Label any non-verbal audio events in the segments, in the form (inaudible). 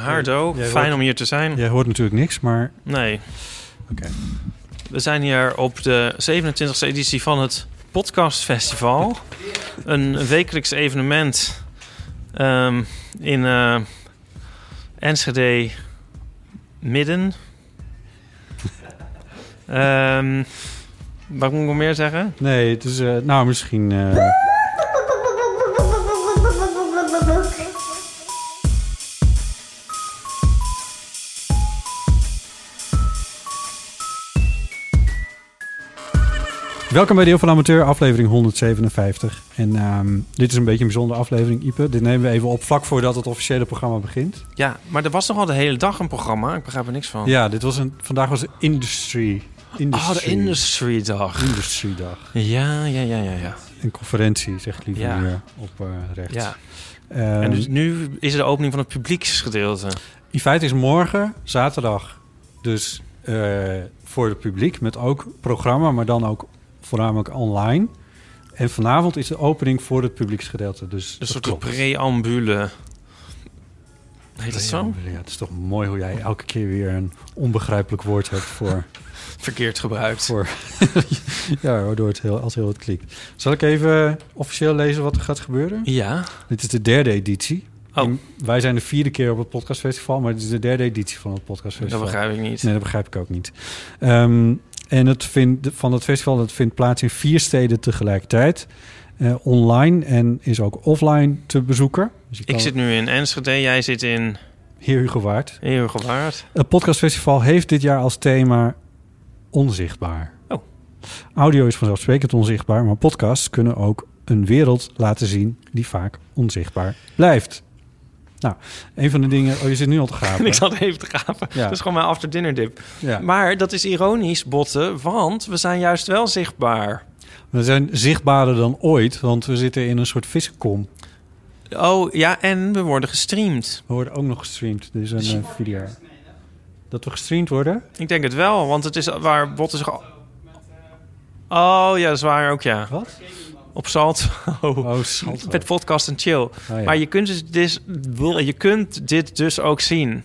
Hardo, fijn hoort- om hier te zijn. Jij hoort natuurlijk niks, maar Nee, oké. we zijn hier op de 27e editie van het Podcast Festival. Een wekelijks evenement ehm, in eh, Enschede Midden. Ehm wat moet ik nog meer zeggen? Nee, het is... eh, nou, misschien... eh, Welkom bij Deel van Amateur, aflevering 157. En ehm, dit is een beetje een bijzondere aflevering, Ipe. Dit nemen we even op vlak voordat het officiële programma begint. Ja, maar er was toch al de hele dag een programma? Ik begrijp er niks van. Ja, dit was een, vandaag was de Industry... Oh, industry de Industry Dag. Industry Dag. Ja, ja, ja, ja, ja. Een conferentie, zegt liever Ja. hier op eh, rechts. ja. Ehm, En dus nu is er de opening van het publieksgedeelte. In feite is morgen, zaterdag, dus eh, voor het publiek met ook programma, maar dan ook voornamelijk online. En vanavond is de opening voor het publieksgedeelte. Dus Een dat soort preambule. Heet dat zo? Ja, het is toch mooi hoe jij elke keer weer een onbegrijpelijk woord hebt voor... (laughs) Verkeerd gebruikt. voor (laughs) ja, waardoor het heel, als heel wat klikt. Zal ik even officieel lezen wat er gaat gebeuren? Ja. Dit is de derde editie. Oh. En wij zijn de vierde keer op het podcastfestival, maar dit is de derde editie van het Dat podcastfestival. begrijp ik niet. Nee, dat begrijp ik ook niet. Ehm, en het vindt, van het festival dat vindt plaats in vier steden tegelijkertijd. Eh, online en is ook offline te bezoeken. Dus Ik zit nu in Enschede, jij zit in Heer Hugo Waard. Eeuwgewaard. Het podcastfestival heeft dit jaar als thema onzichtbaar. Oh. Audio is vanzelfsprekend onzichtbaar, maar podcasts kunnen ook een wereld laten zien die vaak onzichtbaar blijft. Nou, een van de dingen... Oh, je zit nu al te (laughs) gapen. ik zat even te gapen. Ja. Dat is gewoon mijn after dinner dip. Ja. Maar dat is ironisch, Botten, want we zijn juist wel zichtbaar. We zijn zichtbaarder dan ooit, want we zitten in een soort vissenkom. Oh, ja, en we worden gestreamd. We worden ook nog gestreamd. Dit is een eh, video. Dat we gestreamd worden? Ik denk het wel, want het is waar Botten zich... Oh, ja, dat is waar ook, ja. Wat? Op Salto. (laughs) Oh, Salto. Met podcast en chill. Oh, ja. Maar je kunt, dus, dis- je kunt dit dus ook zien.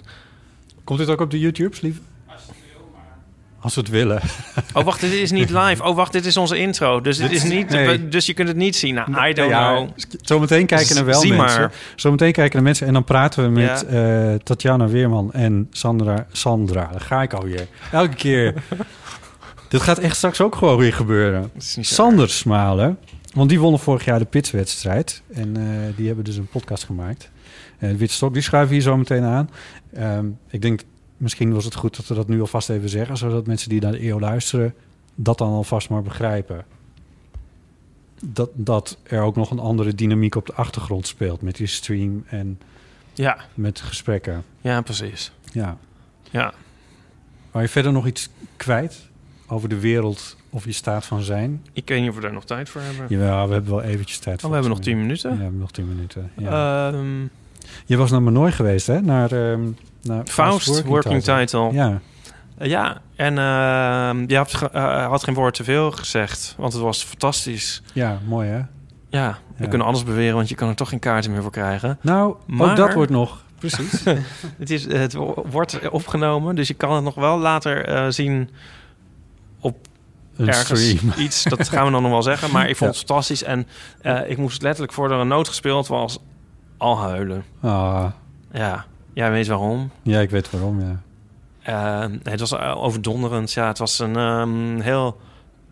Komt dit ook op de YouTubes, lieve? Als we het willen. Oh, wacht, dit is niet live. Oh, wacht, dit is onze intro. Dus, dit Dit is niet, nee. dus je kunt het niet zien. Nou, I don't Ja, know. Zometeen kijken er wel Zie mensen. maar. Zometeen kijken er mensen en dan praten we met Ja. eh, Tatjana Weerman en Sandra. Sandra, daar ga ik alweer. Elke keer. (laughs) Dit gaat echt straks ook gewoon weer gebeuren. Sander Smalen, want die wonnen vorig jaar de pitswedstrijd. En eh, die hebben dus een podcast gemaakt. En Witstok, die schuiven hier zo meteen aan. Ehm, ik denk, misschien was het goed dat we dat nu alvast even zeggen... zodat mensen die naar de eeuw luisteren... dat dan alvast maar begrijpen. Dat, dat er ook nog een andere dynamiek op de achtergrond speelt... met die stream en Ja, met gesprekken. ja, precies. Ja. Ja. Wou je verder nog iets kwijt over de wereld of je staat van zijn? Ik weet niet of we daar nog tijd voor hebben. Ja, we hebben wel eventjes tijd Oh, we hebben nog tien minuten. Ja, we hebben nog tien minuten. Ja. Ehm, je was naar Manoy geweest, hè? Naar, ehm naar Faust, working, title. Ja, Eh, ja, en ehm, je had, eh, had geen woord te veel gezegd, want het was fantastisch. ja, mooi hè? Ja, we Ja. kunnen alles beweren, want je kan er toch geen kaarten meer voor krijgen. Nou, Maar- ook dat wordt nog. Precies. (laughs) Het, is, het wo- wordt opgenomen, dus je kan het nog wel later eh, zien Een ergens stream. (laughs) iets. Dat gaan we dan nog wel zeggen. Maar ik vond Ja. het fantastisch. En eh, ik moest letterlijk voordat er een noot gespeeld was al huilen. Ah, Ja, jij weet waarom. ja, ik weet waarom, ja. Eh, nee, het was eh, overdonderend. Ja, het was een ehm, heel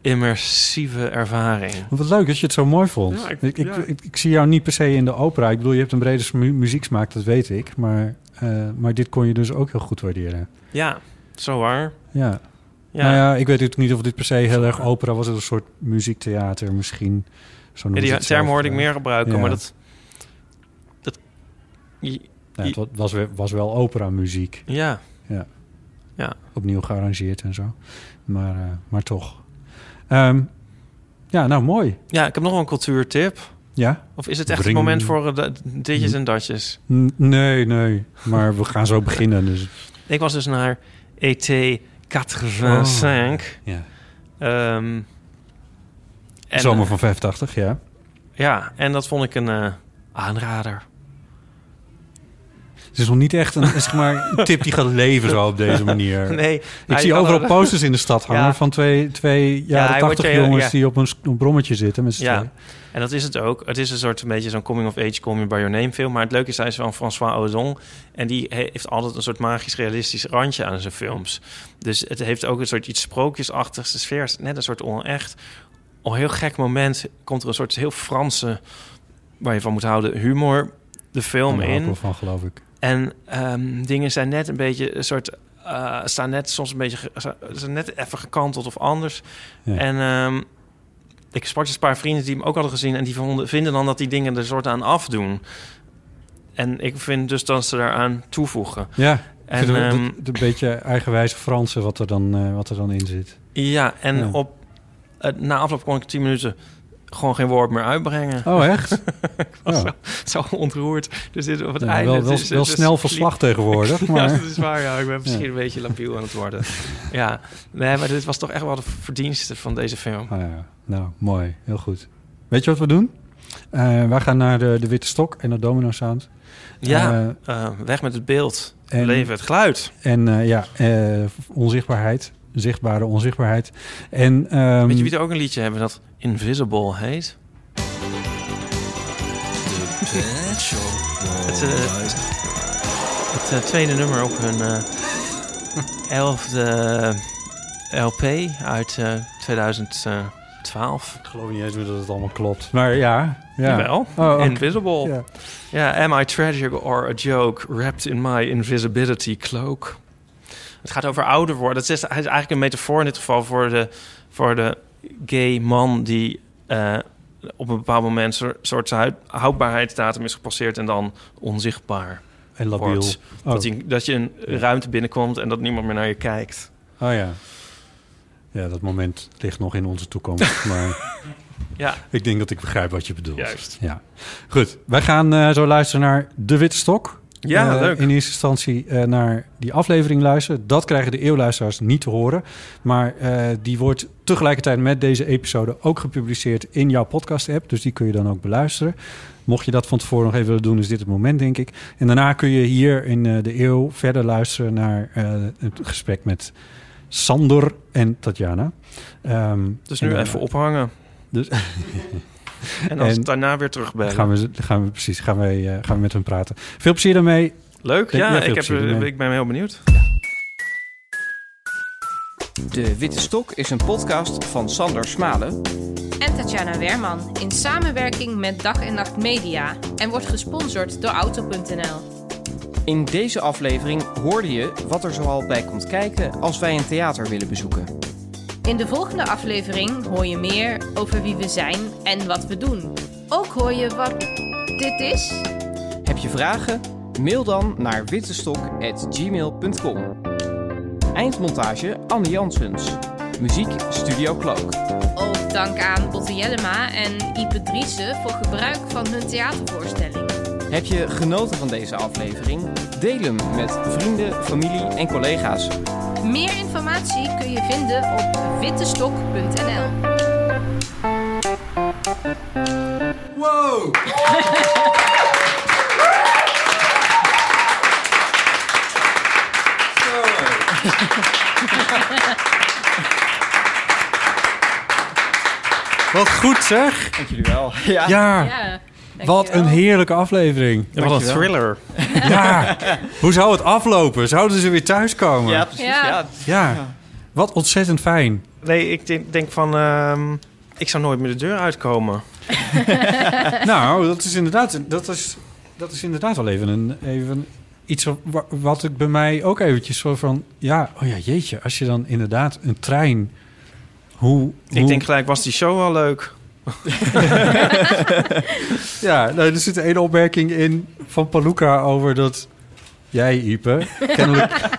immersieve ervaring. Wat leuk dat je het zo mooi vond. Ja, ik- ik, ik, ja. ik, ik zie jou niet per se in de opera. Ik bedoel, je hebt een brede mu muzieksmaak, dat weet ik. Maar, eh, maar dit kon je dus ook heel goed waarderen. Ja, zo waar. Ja. Ja, Nou ja, ik weet natuurlijk niet of dit per se heel erg opera was. Het was een soort muziektheater misschien. Zo Ja, die het term hoorde ik eh. meer gebruiken, Ja. maar dat... dat je- Ja, het wa- was, wel- was wel opera-muziek. ja, Opnieuw gearrangeerd en zo. Maar, eh, maar toch. Ehm, ja, nou mooi. ja, ik heb nog wel een cultuurtip. Ja? Of is het echt Bring- het moment voor de- ditjes en datjes? N- nee, nee. Maar we gaan zo beginnen. Dus, Ik was dus naar ET 85. ja. Ehm, en, Zomer van 85, ja. Ja, en dat vond ik een eh, aanrader. Het is nog niet echt een, zeg maar, tip die gaat leven zo op deze manier. (laughs) Nee, Ik zie overal wel- posters in de stad (laughs) hangen Ja. van twee, twee Ja, jaren hij wordt 80 je- jongens ja. die op een, brommetje zitten met z'n Ja, en dat is het ook. Het is een soort een beetje zo'n coming-of-age, call me by your name film. Maar het leuke is, hij is van François Ozon. En die he- heeft altijd een soort magisch realistisch randje aan zijn films. Dus het heeft ook een soort iets sprookjesachtigs. De sfeer is net een soort onecht. Op een heel gek moment komt er een soort heel Franse, waar je van moet houden, humor de film Daar in. wel van, geloof ik. En ehm, dingen zijn net een beetje een soort. eh, staan net soms een beetje. zijn net even gekanteld of anders. Ja. En ehm, ik sprak dus een paar vrienden die hem ook hadden gezien. En die vonden, vinden dan dat die dingen er soort aan afdoen. En ik vind dus dat ze daaraan toevoegen. Ja, En, ehm, een, beetje eigenwijze Franse wat er dan, eh, wat er dan in zit. Ja, en Ja. op. eh, na afloop kon ik tien minuten gewoon geen woord meer uitbrengen. Oh, echt? (laughs) was Oh. zo, zo ontroerd. Dus dit op het Ja, einde... wel het wel, is- wel het is snel verslag tegenwoordig, (laughs) maar... Ja, dat is waar. Ja, ik ben misschien een beetje lapiel aan het worden. (laughs) ja, nee, maar dit was toch echt wel de verdienste van deze film. Ja. Nou, mooi. Heel goed. Weet je wat we doen? Eh, wij gaan naar de, de Witte Stok en de Domino Sound. Ja, Eh, eh, weg met het beeld, en- leven het geluid. en ja, onzichtbaarheid. Zichtbare onzichtbaarheid. En, ehm, Weet je wie er ook een liedje hebben dat Invisible heet? Het, eh, het eh, tweede nummer op hun eh, elfde LP uit eh, 2012. Ik geloof niet eens meer dat het allemaal klopt. Maar ja. ja. Jawel, Oh. Invisible. Ja. Ja, am I tragic or a joke wrapped in my invisibility cloak? Het gaat over ouder worden. Het is, het is eigenlijk een metafoor in dit geval voor de, voor de gay man die eh, op een bepaald moment een soort houd- houdbaarheidsdatum is gepasseerd en dan onzichtbaar En labiel. wordt. Oh. Dat, je, dat je een ruimte binnenkomt en dat niemand meer naar je kijkt. oh ja. Ja, dat moment ligt nog in onze toekomst. (laughs) maar Ja, ik denk dat ik begrijp wat je bedoelt. Juist. Ja. Goed, wij gaan eh, zo luisteren naar De Witte Stok. Ja, Eh, leuk. In eerste instantie eh, naar die aflevering luisteren. Dat krijgen de eeuwluisteraars niet te horen. Maar eh, die wordt tegelijkertijd met deze episode ook gepubliceerd in jouw podcast-app. Dus die kun je dan ook beluisteren. Mocht je dat van tevoren nog even willen doen, is dit het moment, denk ik. En daarna kun je hier in de eeuw verder luisteren naar het gesprek met Sander en Tatjana. Dus nu even ophangen. Dus (laughs) (laughs) En dan En- daarna weer terugbellen. gaan we, gaan we precies gaan we, eh, gaan we met hun praten. Veel plezier daarmee. Leuk, Ja, ik, heb, eh, ik ben heel benieuwd. De Witte Stok is een podcast van Sander Smalen en Tatjana Werman in samenwerking met Dag en Nacht Media en wordt gesponsord door Auto.nl. In deze aflevering hoorde je wat er zoal bij komt kijken als wij een theater willen bezoeken. In de volgende aflevering hoor je meer over wie we zijn en wat we doen. Ook hoor je wat dit is. Heb je vragen? Mail dan naar wittestok.gmail.com Eindmontage Anne Jansens. Muziek Studio Cloak. Ook dank aan Botte Jellema en Ipe Driessen voor gebruik van hun theatervoorstelling. Heb je genoten van deze aflevering? Deel hem met vrienden, familie en collega's. Meer informatie kun je vinden op wittestok.nl. Wat goed zeg. Dank jullie wel. (laughs) Ja. Ja, Ja, wat een heerlijke aflevering. Wat een thriller. Ja, hoe zou het aflopen? Zouden ze weer thuiskomen? Ja, precies. Ja. Ja. Ja. Wat ontzettend fijn. Nee, ik denk, denk van... ehm, ik zou nooit meer de deur uitkomen. (laughs) nou, dat is inderdaad, dat is, dat is inderdaad wel even, een, even iets wat, wat ik bij mij ook eventjes zo van... Ja, oh ja, jeetje, als je dan inderdaad een trein... Hoe, Ik hoe- denk gelijk, was die show wel leuk? (laughs) Ja, nou, er zit een opmerking in van Paluca over dat jij, Ipe, kennelijk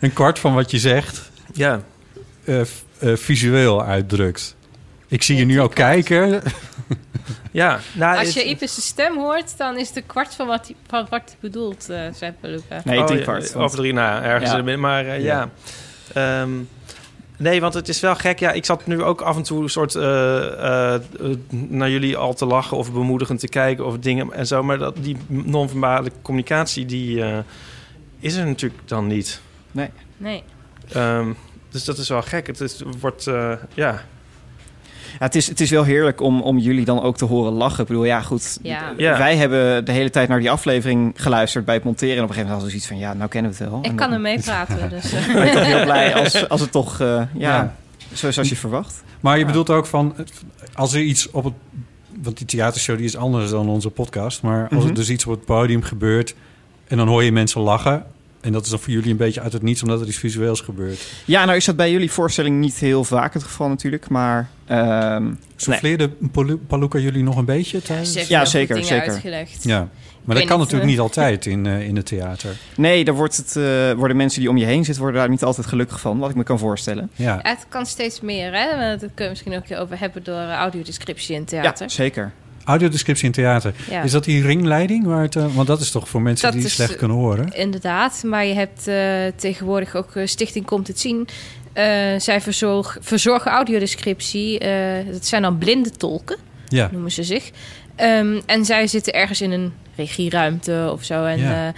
een kwart van wat je zegt Ja. eh, eh, visueel uitdrukt. Ik zie je nu ook kijken. (laughs) Ja, nou, Als je Ipes' stem hoort, dan is het een kwart van wat hij van wat hij bedoelt, eh zei Peluca. Nee, Oh, drie kwart. Over drie, nou, ergens Ja. in het midden. Maar eh, ja. Ehm, nee, want het is wel gek. Ja, ik zat nu ook af en toe een soort eh, eh, eh, naar jullie al te lachen of bemoedigend te kijken of dingen en zo. Maar dat, die non-verbale communicatie, die eh, is er natuurlijk dan niet. Nee. Ehm, dus dat is wel gek. Het is, wordt, eh, ja. Ja, het, is, het is wel heerlijk om, om jullie dan ook te horen lachen. Ik bedoel, ja, goed. Ja. Ja. Wij hebben de hele tijd naar die aflevering geluisterd bij het monteren. En op een gegeven moment hadden we zoiets van, ja, nou kennen we het wel. Ik En kan dan er mee praten, dus... (laughs) eh, ben ik toch heel blij als, (laughs) als het toch, eh, ja, Ja. zo is als je verwacht. Maar je Ja. bedoelt ook van, als er iets op het... Want die theatershow die is anders dan onze podcast. Maar als Mhm. er dus iets op het podium gebeurt... en dan hoor je mensen lachen... en dat is dan voor jullie een beetje uit het niets... omdat er iets visueels gebeurt. Ja, nou is dat bij jullie voorstelling niet heel vaak het geval natuurlijk. Maar ehm, Souffleerde Paluca jullie nog een beetje tijdens? Ja, zeker, zeker. uitgelegd. Ja, maar dat kan natuurlijk eh, niet altijd (laughs) in, eh, in het theater. nee, daar wordt het, eh, worden mensen die om je heen zitten... worden daar niet altijd gelukkig van, wat ik me kan voorstellen. Ja, Ja, Het kan steeds meer, hè? Daar kunnen we misschien ook over hebben door audiodescriptie in theater. Ja, zeker. Audiodescriptie in theater. Ja. Is dat die ringleiding? Waar het, eh, want dat is toch voor mensen Dat die is, slecht eh, kunnen horen? Inderdaad, maar je hebt eh, tegenwoordig ook eh, Stichting Komt Het Zien. Eh, zij verzorg, verzorgen audiodescriptie. Eh, dat zijn dan blinde tolken, Ja, noemen ze zich. Ehm, en zij zitten ergens in een regieruimte of zo. En Ja. eh,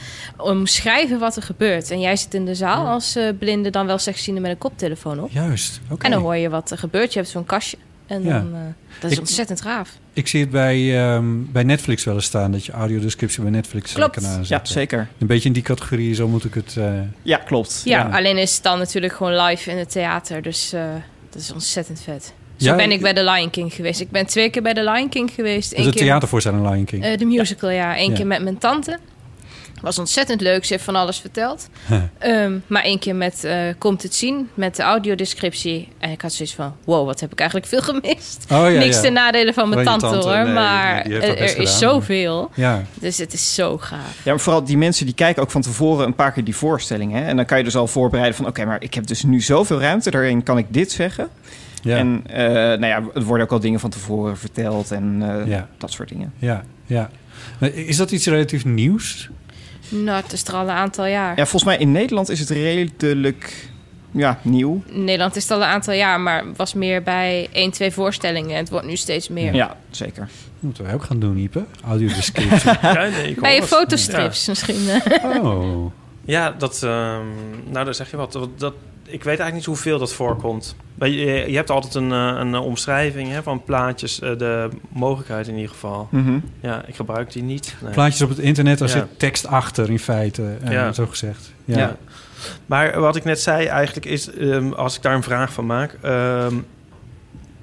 omschrijven wat er gebeurt. En jij zit in de zaal als eh, blinde, dan wel slechtziende met een koptelefoon op. juist. Oké. En dan hoor je wat er gebeurt. Je hebt zo'n kastje. En Ja. dan, eh, dat is Ik- ontzettend gaaf. Ik zie het bij, ehm, bij Netflix wel eens staan... dat je audiodescriptie bij Netflix Klopt. kan Ja, zeker. Een beetje in die categorie, zo moet ik het... eh, Ja, klopt. Ja, Ja. alleen is het dan natuurlijk gewoon live in het theater. Dus eh, dat is ontzettend vet. Zo Ja, ben ik bij The Lion King geweest. Ik ben twee keer bij The Lion King geweest. is een keer theatervoorstelling Lion King. eh, de musical, ja. Eén Ja. keer met mijn tante. Was ontzettend leuk. Ze heeft van alles verteld. Ehm, maar één keer met eh, Komt het zien, met de audiodescriptie. En ik had zoiets van, wow, wat heb ik eigenlijk veel gemist. oh ja, Niks ja. ten nadele van mijn tante, tante, hoor. nee, maar er, er is zoveel. Ja, Dus het is zo gaaf. Ja, maar vooral die mensen die kijken ook van tevoren een paar keer die voorstelling. Hè? En dan kan je dus al voorbereiden van... oké, maar ik heb dus nu zoveel ruimte, daarin kan ik dit zeggen. ja, En eh, nou ja, er worden ook al dingen van tevoren verteld en eh, Ja. dat soort dingen. ja, ja. Maar Is dat iets relatief nieuws? Nou, het is er al een aantal jaar. Ja, volgens mij in Nederland is het redelijk ja, nieuw. In Nederland is het al een aantal jaar, maar was meer bij één, twee voorstellingen. En het wordt nu steeds meer. Ja, zeker. Dat moeten wij ook gaan doen, Ipe. Audiodescriptie. (laughs) (laughs) Ja, nee, Bij je fotostrips misschien. oh. Ja, dat, ehm, nou, daar zeg je wat. Dat, dat- ik weet eigenlijk niet hoeveel dat voorkomt. Maar je, je hebt altijd een, eh, een omschrijving hè, van plaatjes, eh, de mogelijkheid in ieder geval. Mhm. Ja, ik gebruik die niet. Nee. Plaatjes op het internet, daar Ja. zit tekst achter in feite. eh, Ja. Zo gezegd. Ja. Ja. Maar wat ik net zei eigenlijk is, ehm, als ik daar een vraag van maak, ehm,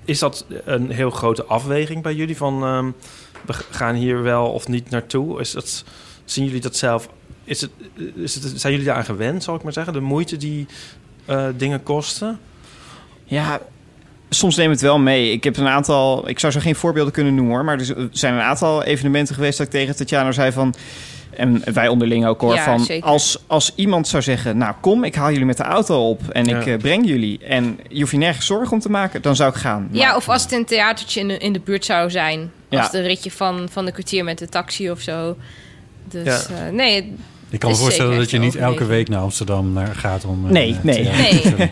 is dat een heel grote afweging bij jullie van ehm, we gaan hier wel of niet naartoe? Is dat, zien jullie dat zelf? Is het, is het, zijn jullie daaraan gewend, zal ik maar zeggen? De moeite die eh, dingen kosten? Ja, soms neem het wel mee. Ik heb een aantal, ik zou zo geen voorbeelden kunnen noemen hoor, maar er zijn een aantal evenementen geweest dat ik tegen Tatjana zei van, en wij onderling ook hoor, Ja, van zeker. als, als iemand zou zeggen, nou kom, ik haal jullie met de auto op en Ja. ik eh, breng jullie en je hoeft je nergens zorgen om te maken, dan zou ik gaan. Ja, of als het een theatertje in de, in de buurt zou zijn. Ja. Als het een ritje van, van de kwartier met de taxi of zo. Dus Ja. eh, nee, Ik kan me voorstellen dat je niet elke week naar Amsterdam naar gaat om... eh, Nee, nee. Nee. (laughs)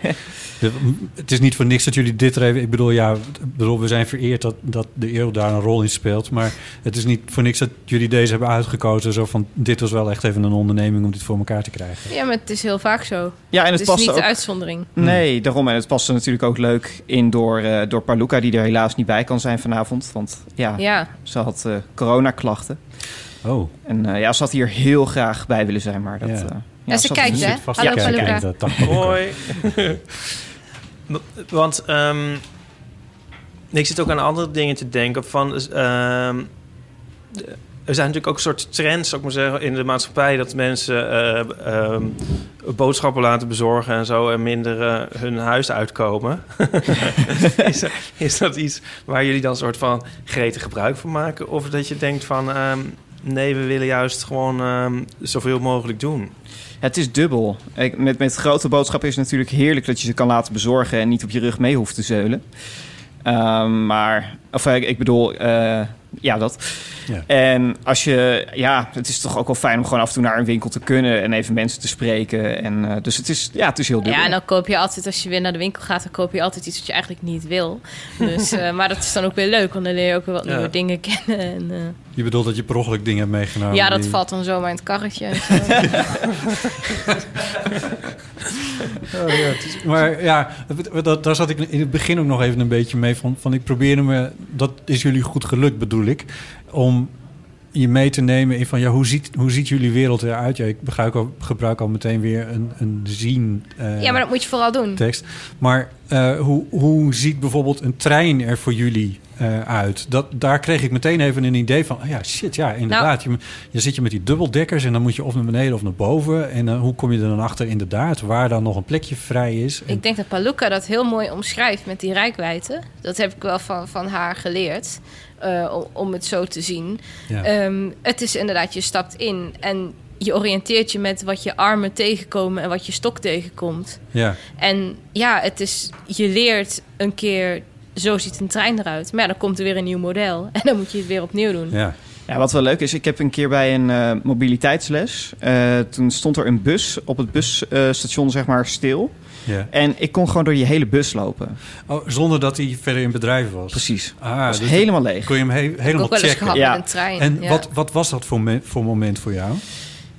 Het is niet voor niks dat jullie dit er even... Ik bedoel, ja, bedoel, we zijn vereerd dat, dat de eeuw daar een rol in speelt. Maar het is niet voor niks dat jullie deze hebben uitgekozen. Zo van, dit was wel echt even een onderneming om dit voor elkaar te krijgen. Ja, maar het is heel vaak zo. Ja, en het, Het is niet ook... de uitzondering. Nee, daarom. En het past er natuurlijk ook leuk in door, eh door Paluca... die er helaas niet bij kan zijn vanavond. Want ja, Ja, ze had eh coronaklachten. Oh, En eh, ja, ze had hier heel graag bij willen zijn, maar dat... Ja. eh, Ja, ze kijkt, hè? Hallo, Paluca. Hoi. (laughs) Want ehm, ik zit ook aan andere dingen te denken. Van, ehm, de- er zijn natuurlijk ook soort trends, zou ik maar zeggen, in de maatschappij dat mensen eh, ehm, boodschappen laten bezorgen en zo en minder hun huis uitkomen. (laughs) is, dat, is dat iets waar jullie dan soort van gretig gebruik van maken? Of dat je denkt van ehm, nee, we willen juist gewoon ehm, zoveel mogelijk doen? Het is dubbel. Ik- Met, met grote boodschappen is het natuurlijk heerlijk dat je ze kan laten bezorgen en niet op je rug mee hoeft te zeulen. Ehm, maar, of eh, ik bedoel, eh, ja, dat. Ja. En als je, ja, het is toch ook wel fijn om gewoon af en toe naar een winkel te kunnen en even mensen te spreken. En, eh, dus het is, ja, het is heel dubbel. ja, en dan koop je altijd, als je weer naar de winkel gaat, dan koop je altijd iets wat je eigenlijk niet wil. Dus, (laughs) eh, maar dat is dan ook weer leuk, want dan leer je ook weer wat Ja. nieuwe dingen kennen. En, eh, Je bedoelt dat je per ongeluk dingen hebt meegenomen? ja, dat die- valt dan zomaar in het karretje. (laughs) (laughs) Oh, ja, is- maar ja, dat, daar zat ik in het begin ook nog even een beetje mee van. van ik probeerde me, dat is jullie goed gelukt bedoel ik, om je mee te nemen in van ja, hoe ziet, hoe ziet jullie wereld eruit? Ja, ik gebruik al, gebruik al meteen weer een, een zien eh, ja, maar dat moet je vooral doen. tekst. Maar eh, hoe, hoe ziet bijvoorbeeld een trein er voor jullie eh, uit? Dat, daar kreeg ik meteen even een idee van. oh ja, shit, ja, inderdaad. Nou- je, je zit je met die dubbeldekkers en dan moet je of naar beneden of naar boven. En eh, hoe kom je er dan achter inderdaad waar dan nog een plekje vrij is? En- Ik denk dat Paluca dat heel mooi omschrijft met die rijkwijde. Dat heb ik wel van, van haar geleerd, eh, om, het zo te zien. ja. Ehm, het is inderdaad, je stapt in en je oriënteert je met wat je armen tegenkomen en wat je stok tegenkomt. ja. En ja, het is, je leert een keer, zo ziet een trein eruit. Maar ja, dan komt er weer een nieuw model (laughs) en dan moet je het weer opnieuw doen. Ja. Ja, wat wel leuk is, ik heb een keer bij een eh, mobiliteitsles. eh, toen stond er een bus op het busstation, zeg maar, stil. ja. En ik kon gewoon door die hele bus lopen. Oh, zonder dat hij verder in bedrijf was. Precies. Ah, was dus helemaal leeg. kon je hem he- Ik heb helemaal checken. gehad Ja. met een trein. En ja. wat, wat was dat voor, voor moment voor jou?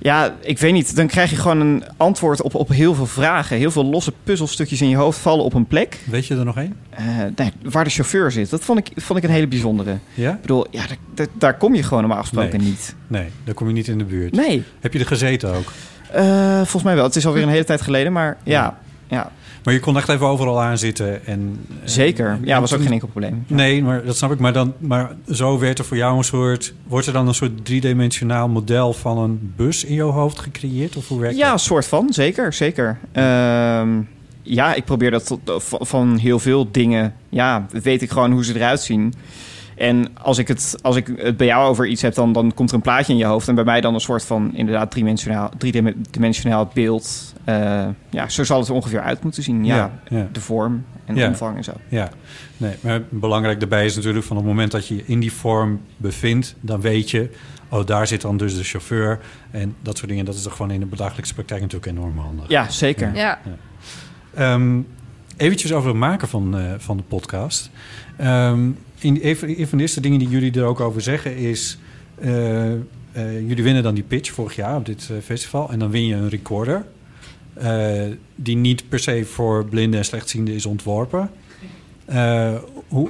Ja, ik weet niet. Dan krijg je gewoon een antwoord op, op heel veel vragen. Heel veel losse puzzelstukjes in je hoofd vallen op een plek. Weet je er nog één? Eh, nee, waar de chauffeur zit. Dat vond ik, vond ik een hele bijzondere. Ja? Ik bedoel, ja, daar, daar, kom je gewoon normaal gesproken Nee. niet. Nee, daar kom je niet in de buurt. Nee, Heb je er gezeten ook? eh, volgens mij wel. Het is alweer een hele tijd geleden, maar ja. ja. Maar je kon echt even overal aan zitten. En, eh, Zeker. en Ja, was ook geen enkel probleem. Nee, maar dat snap ik. Maar, dan, maar zo werd er voor jou een soort... Wordt er dan een soort driedimensionaal model van een bus in jouw hoofd gecreëerd? Of hoe werkt Ja, een dat? soort van. Zeker, zeker. Ehm, ja, ik probeer dat tot- van heel veel dingen. Ja, weet ik gewoon hoe ze eruit zien. En als ik het, als ik het bij jou over iets heb, dan, dan komt er een plaatje in je hoofd. En bij mij dan een soort van inderdaad driedimensionaal, driedimensionaal beeld. Eh, ja, zo zal het er ongeveer uit moeten zien. Ja, Ja, ja. de vorm en de Ja. omvang en zo. Ja, nee, maar belangrijk daarbij is natuurlijk van het moment dat je je in die vorm bevindt, dan weet je, oh, daar zit dan dus de chauffeur en dat soort dingen. Dat is toch gewoon in de dagelijkse praktijk natuurlijk enorm handig. Ja, zeker. Ja, Ehm, eventjes over het maken van, eh, van de podcast. Ehm, in, een, een van de eerste dingen die jullie er ook over zeggen is... eh, eh, jullie winnen dan die pitch vorig jaar op dit festival... en dan win je een recorder... die niet per se voor blinden en slechtzienden is ontworpen. Hoe,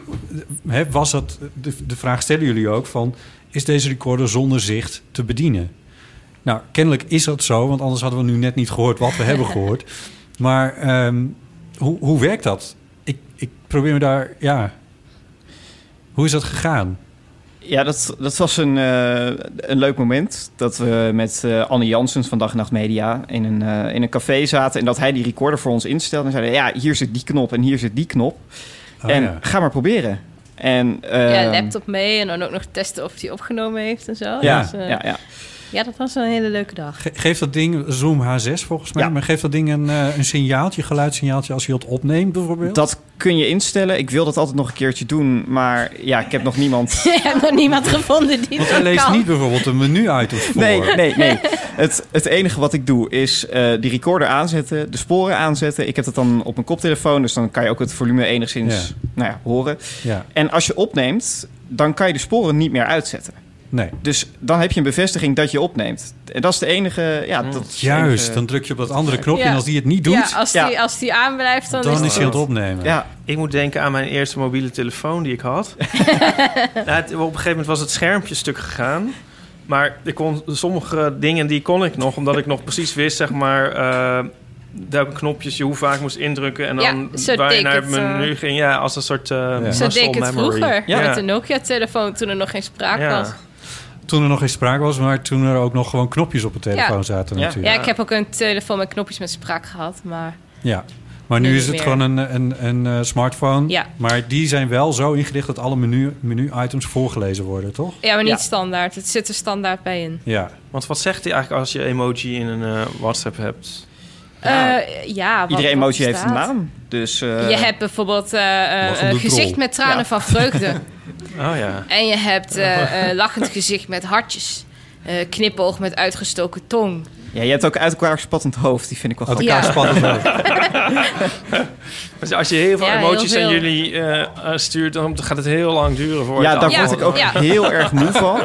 was dat, de, de vraag stellen jullie ook van... is deze recorder zonder zicht te bedienen? Nou, kennelijk is dat zo, want anders hadden we nu net niet gehoord wat we hebben gehoord. (laughs) Maar ehm, hoe, hoe werkt dat? Ik, ik probeer me daar, ja. Hoe is dat gegaan? Ja, dat, dat was een, eh, een leuk moment. Dat we met eh, Anne Janssens van Dag en Nacht Media in een, eh, in een café zaten. En dat hij die recorder voor ons instelde. En zeiden, ja, hier zit die knop en hier zit die knop. Oh, en ja. ga maar proberen. En, ja, ehm, laptop mee en dan ook nog testen of hij opgenomen heeft en zo. Ja, Dus, eh, ja, ja. Ja, dat was een hele leuke dag. Ge- geeft dat ding, Zoom H6 volgens mij, Ja. maar geeft dat ding een, eh, een signaaltje, geluidssignaaltje als je het opneemt bijvoorbeeld? Dat kun je instellen. Ik wil dat altijd nog een keertje doen, maar ja, ik heb nog niemand. (laughs) Je hebt nog niemand gevonden die Want dat hij leest kan. niet bijvoorbeeld een menu-items voor. Nee, nee, nee. (laughs) Het, het enige wat ik doe is eh, die recorder aanzetten, de sporen aanzetten. Ik heb dat dan op mijn koptelefoon, dus dan kan je ook het volume enigszins Ja. nou ja, horen. Ja, En als je opneemt, dan kan je de sporen niet meer uitzetten. Nee. Dus dan heb je een bevestiging dat je opneemt. En dat is de enige... Ja, dat is de Juist, enige- dan druk je op dat andere knopje Ja. en als die het niet doet, Ja, als die, Ja. als die aanblijft, dan, dan is het hij aan het goed. opnemen. Ja, Ik moet denken aan mijn eerste mobiele telefoon die ik had. (laughs) nou, het- op een gegeven moment was het schermpje stuk gegaan. Maar ik kon, sommige dingen die kon ik nog, omdat ik nog precies wist, zeg maar, eh, welke knopjes je hoe vaak moest indrukken. En Ja, dan zo waar je naar het menu ging. Ja, als een soort uh, Ja. Zo deed ik het vroeger Ja. met de Nokia-telefoon toen er nog geen sprake Ja. was. Toen er nog geen sprake was, maar toen er ook nog gewoon knopjes op de telefoon Ja. zaten Ja. natuurlijk. Ja, ik heb ook een telefoon met knopjes met spraak gehad, maar Ja. Maar nu Nu is het meer. gewoon een, een, een eh, smartphone. Ja. Maar die zijn wel zo ingericht dat alle menu- menu-items voorgelezen worden, toch? ja, maar niet Ja. standaard. Het zit er standaard bij in. Ja. Want wat zegt hij eigenlijk als je emoji in een eh, WhatsApp hebt? Ja. Eh, ja, wat- iedere emoji heeft een naam. Dus eh, Je hebt bijvoorbeeld een gezicht met tranen Ja. van vreugde. (laughs) Oh ja. en je hebt eh, eh, lachend gezicht met hartjes. Eh, knipoog met uitgestoken tong. Ja, je hebt ook uit elkaar spattend hoofd. Die vind ik wel Uit grappig. elkaar Ja. spannend ook. Dus als je heel veel Ja, heel emoties aan jullie eh, eh, stuurt, dan gaat het heel lang duren voor Ja, daar Ja, word ik ook ja. heel erg moe (laughs) van.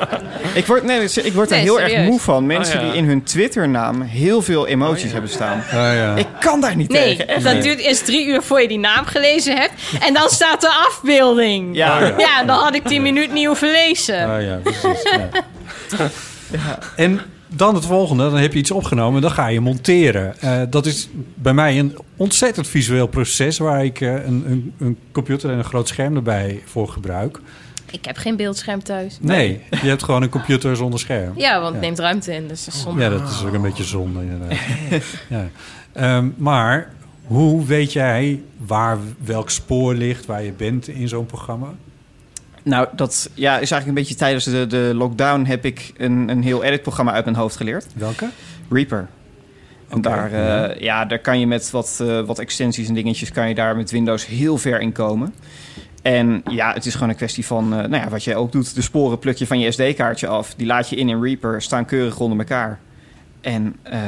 Ik word, nee, ik word er heel erg moe van. Mensen Oh, ja. die in hun Twitter-naam heel veel emoties hebben staan. Ja. Ik kan daar niet Nee, tegen. Echt dat niet. duurt eerst drie uur voor je die naam gelezen hebt. En dan staat de afbeelding. Ja, Oh, ja. Ja, dan had ik die minuut niet hoeven lezen. Ah, ja, precies. Ja. (laughs) En dan het volgende, dan heb je iets opgenomen en dan ga je monteren. Eh, dat is bij mij een ontzettend visueel proces... waar ik eh, een, een, een computer en een groot scherm erbij voor gebruik. Ik heb geen beeldscherm thuis. Nee, je hebt gewoon een computer zonder scherm. Ja, want het Ja. neemt ruimte in, dus dat is zonde. Ja, dat is ook een beetje zonde inderdaad. (laughs) ja. Ehm, maar hoe weet jij waar welk spoor ligt, waar je bent in zo'n programma? Nou, dat ja, is eigenlijk een beetje tijdens de, de lockdown heb ik een, een heel editprogramma uit mijn hoofd geleerd. Welke? Reaper. En daar, eh, ja. ja. daar kan je met wat, eh, wat extensies en dingetjes... kan je daar met Windows heel ver in komen. En ja, het is gewoon een kwestie van... eh, nou ja, wat jij ook doet. De sporen pluk je van je SD-kaartje af. Die laat je in in Reaper. Staan keurig onder elkaar. En eh,